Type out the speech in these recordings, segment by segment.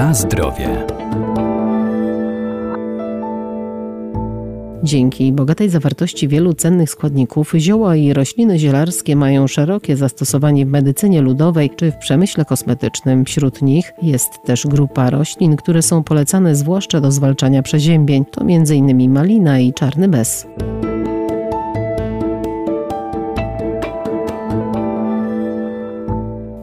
Na zdrowie. Dzięki bogatej zawartości wielu cennych składników zioła i rośliny zielarskie mają szerokie zastosowanie w medycynie ludowej czy w przemyśle kosmetycznym. Wśród nich jest też grupa roślin, które są polecane zwłaszcza do zwalczania przeziębień. To m.in. malina i czarny bez.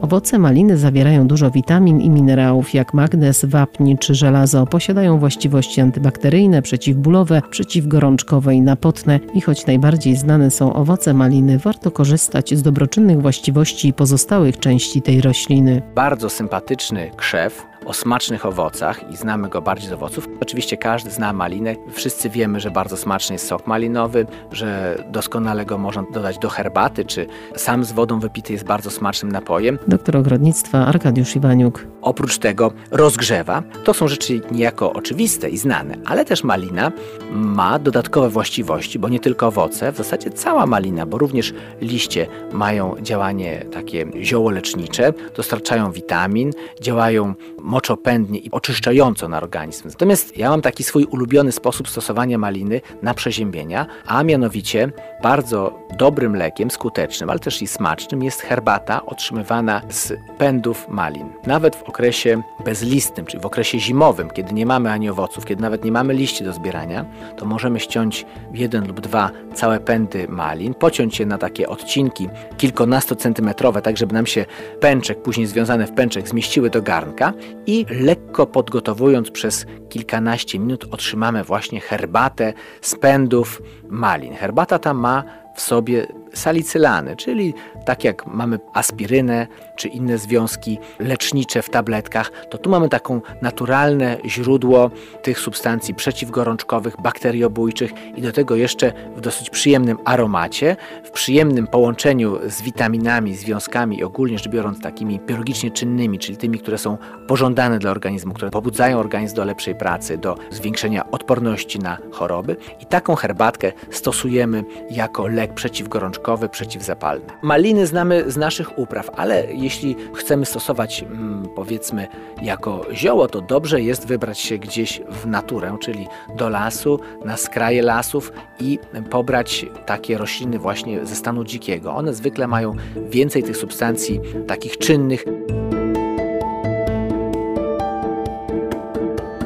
Owoce maliny zawierają dużo witamin i minerałów, jak magnez, wapń czy żelazo. Posiadają właściwości antybakteryjne, przeciwbólowe, przeciwgorączkowe i napotne. I choć najbardziej znane są owoce maliny, warto korzystać z dobroczynnych właściwości pozostałych części tej rośliny. Bardzo sympatyczny krzew o smacznych owocach i znamy go bardziej z owoców. Oczywiście każdy zna malinę. Wszyscy wiemy, że bardzo smaczny jest sok malinowy, że doskonale go można dodać do herbaty, czy sam z wodą wypity jest bardzo smacznym napojem. Doktor ogrodnictwa Arkadiusz Iwaniuk. Oprócz tego rozgrzewa. To są rzeczy niejako oczywiste i znane, ale też malina ma dodatkowe właściwości, bo nie tylko owoce, w zasadzie cała malina, bo również liście mają działanie takie ziołolecznicze, dostarczają witamin, działają moczopędnie i oczyszczająco na organizm. Natomiast ja mam taki swój ulubiony sposób stosowania maliny na przeziębienia, a mianowicie bardzo dobrym lekiem, skutecznym, ale też i smacznym jest herbata otrzymywana z pędów malin. Nawet w okresie bezlistnym, czyli w okresie zimowym, kiedy nie mamy ani owoców, kiedy nawet nie mamy liści do zbierania, to możemy ściąć jeden lub dwa całe pędy malin, pociąć je na takie odcinki kilkunastocentymetrowe, tak żeby nam się pęczek, później związane w pęczek, zmieściły do garnka i lekko podgotowując przez kilkanaście minut otrzymamy właśnie herbatę z pędów malin. Herbata ta ma w sobie salicylany, czyli tak jak mamy aspirynę czy inne związki lecznicze w tabletkach, to tu mamy taką naturalne źródło tych substancji przeciwgorączkowych, bakteriobójczych i do tego jeszcze w dosyć przyjemnym aromacie, w przyjemnym połączeniu z witaminami, związkami i ogólnie rzecz biorąc takimi biologicznie czynnymi, czyli tymi, które są pożądane dla organizmu, które pobudzają organizm do lepszej pracy, do zwiększenia odporności na choroby. I taką herbatkę stosujemy jako lek przeciwgorączkowy, przeciwzapalny. Maliny znamy z naszych upraw, ale jeśli chcemy stosować mm, powiedzmy jako zioło, to dobrze jest wybrać się gdzieś w naturę, czyli do lasu, na skraje lasów i pobrać takie rośliny właśnie ze stanu dzikiego. One zwykle mają więcej tych substancji takich czynnych.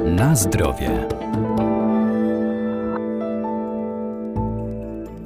Na zdrowie.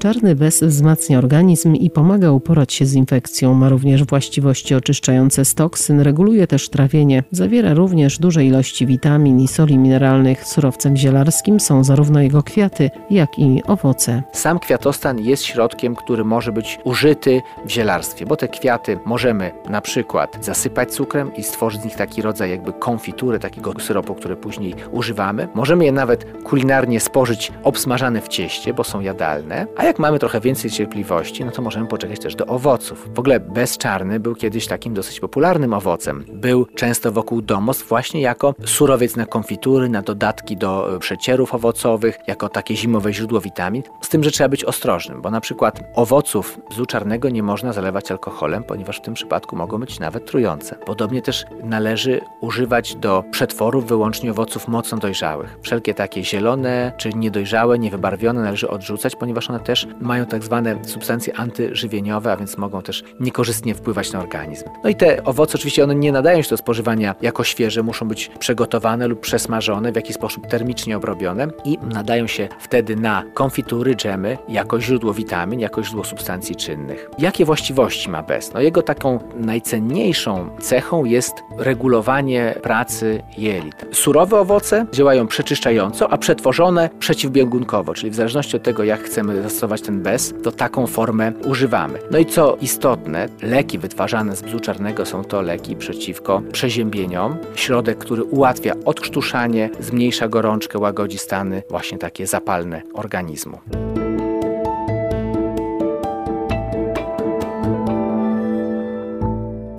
Czarny bez wzmacnia organizm i pomaga uporać się z infekcją. Ma również właściwości oczyszczające z toksyn, reguluje też trawienie. Zawiera również duże ilości witamin i soli mineralnych. Surowcem zielarskim są zarówno jego kwiaty, jak i owoce. Sam kwiatostan jest środkiem, który może być użyty w zielarstwie, bo te kwiaty możemy na przykład zasypać cukrem i stworzyć z nich taki rodzaj jakby konfitury, takiego syropu, który później używamy. Możemy je nawet kulinarnie spożyć obsmażane w cieście, bo są jadalne, a jak mamy trochę więcej cierpliwości, no to możemy poczekać też do owoców. W ogóle bezczarny był kiedyś takim dosyć popularnym owocem. Był często wokół domostw właśnie jako surowiec na konfitury, na dodatki do e, przecierów owocowych, jako takie zimowe źródło witamin. Z tym, że trzeba być ostrożnym, bo na przykład owoców bzu czarnego nie można zalewać alkoholem, ponieważ w tym przypadku mogą być nawet trujące. Podobnie też należy używać do przetworów wyłącznie owoców mocno dojrzałych. Wszelkie takie zielone czy niedojrzałe, niewybarwione należy odrzucać, ponieważ one też mają tak zwane substancje antyżywieniowe, a więc mogą też niekorzystnie wpływać na organizm. No i te owoce oczywiście one nie nadają się do spożywania jako świeże, muszą być przygotowane lub przesmażone, w jakiś sposób termicznie obrobione i nadają się wtedy na konfitury, dżemy jako źródło witamin, jako źródło substancji czynnych. Jakie właściwości ma bez? No jego taką najcenniejszą cechą jest regulowanie pracy jelit. Surowe owoce działają przeczyszczająco, a przetworzone przeciwbiegunkowo, czyli w zależności od tego, jak chcemy zastosować ten bez, to taką formę używamy. No i co istotne, leki wytwarzane z bzu czarnego są to leki przeciwko przeziębieniom. Środek, który ułatwia odkrztuszanie, zmniejsza gorączkę, łagodzi stany właśnie takie zapalne organizmu.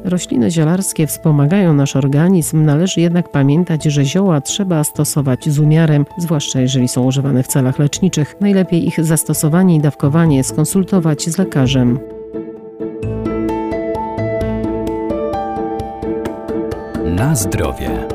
Rośliny zielarskie wspomagają nasz organizm, należy jednak pamiętać, że zioła trzeba stosować z umiarem, zwłaszcza jeżeli są używane w celach leczniczych. Najlepiej ich zastosowanie i dawkowanie skonsultować z lekarzem. Na zdrowie.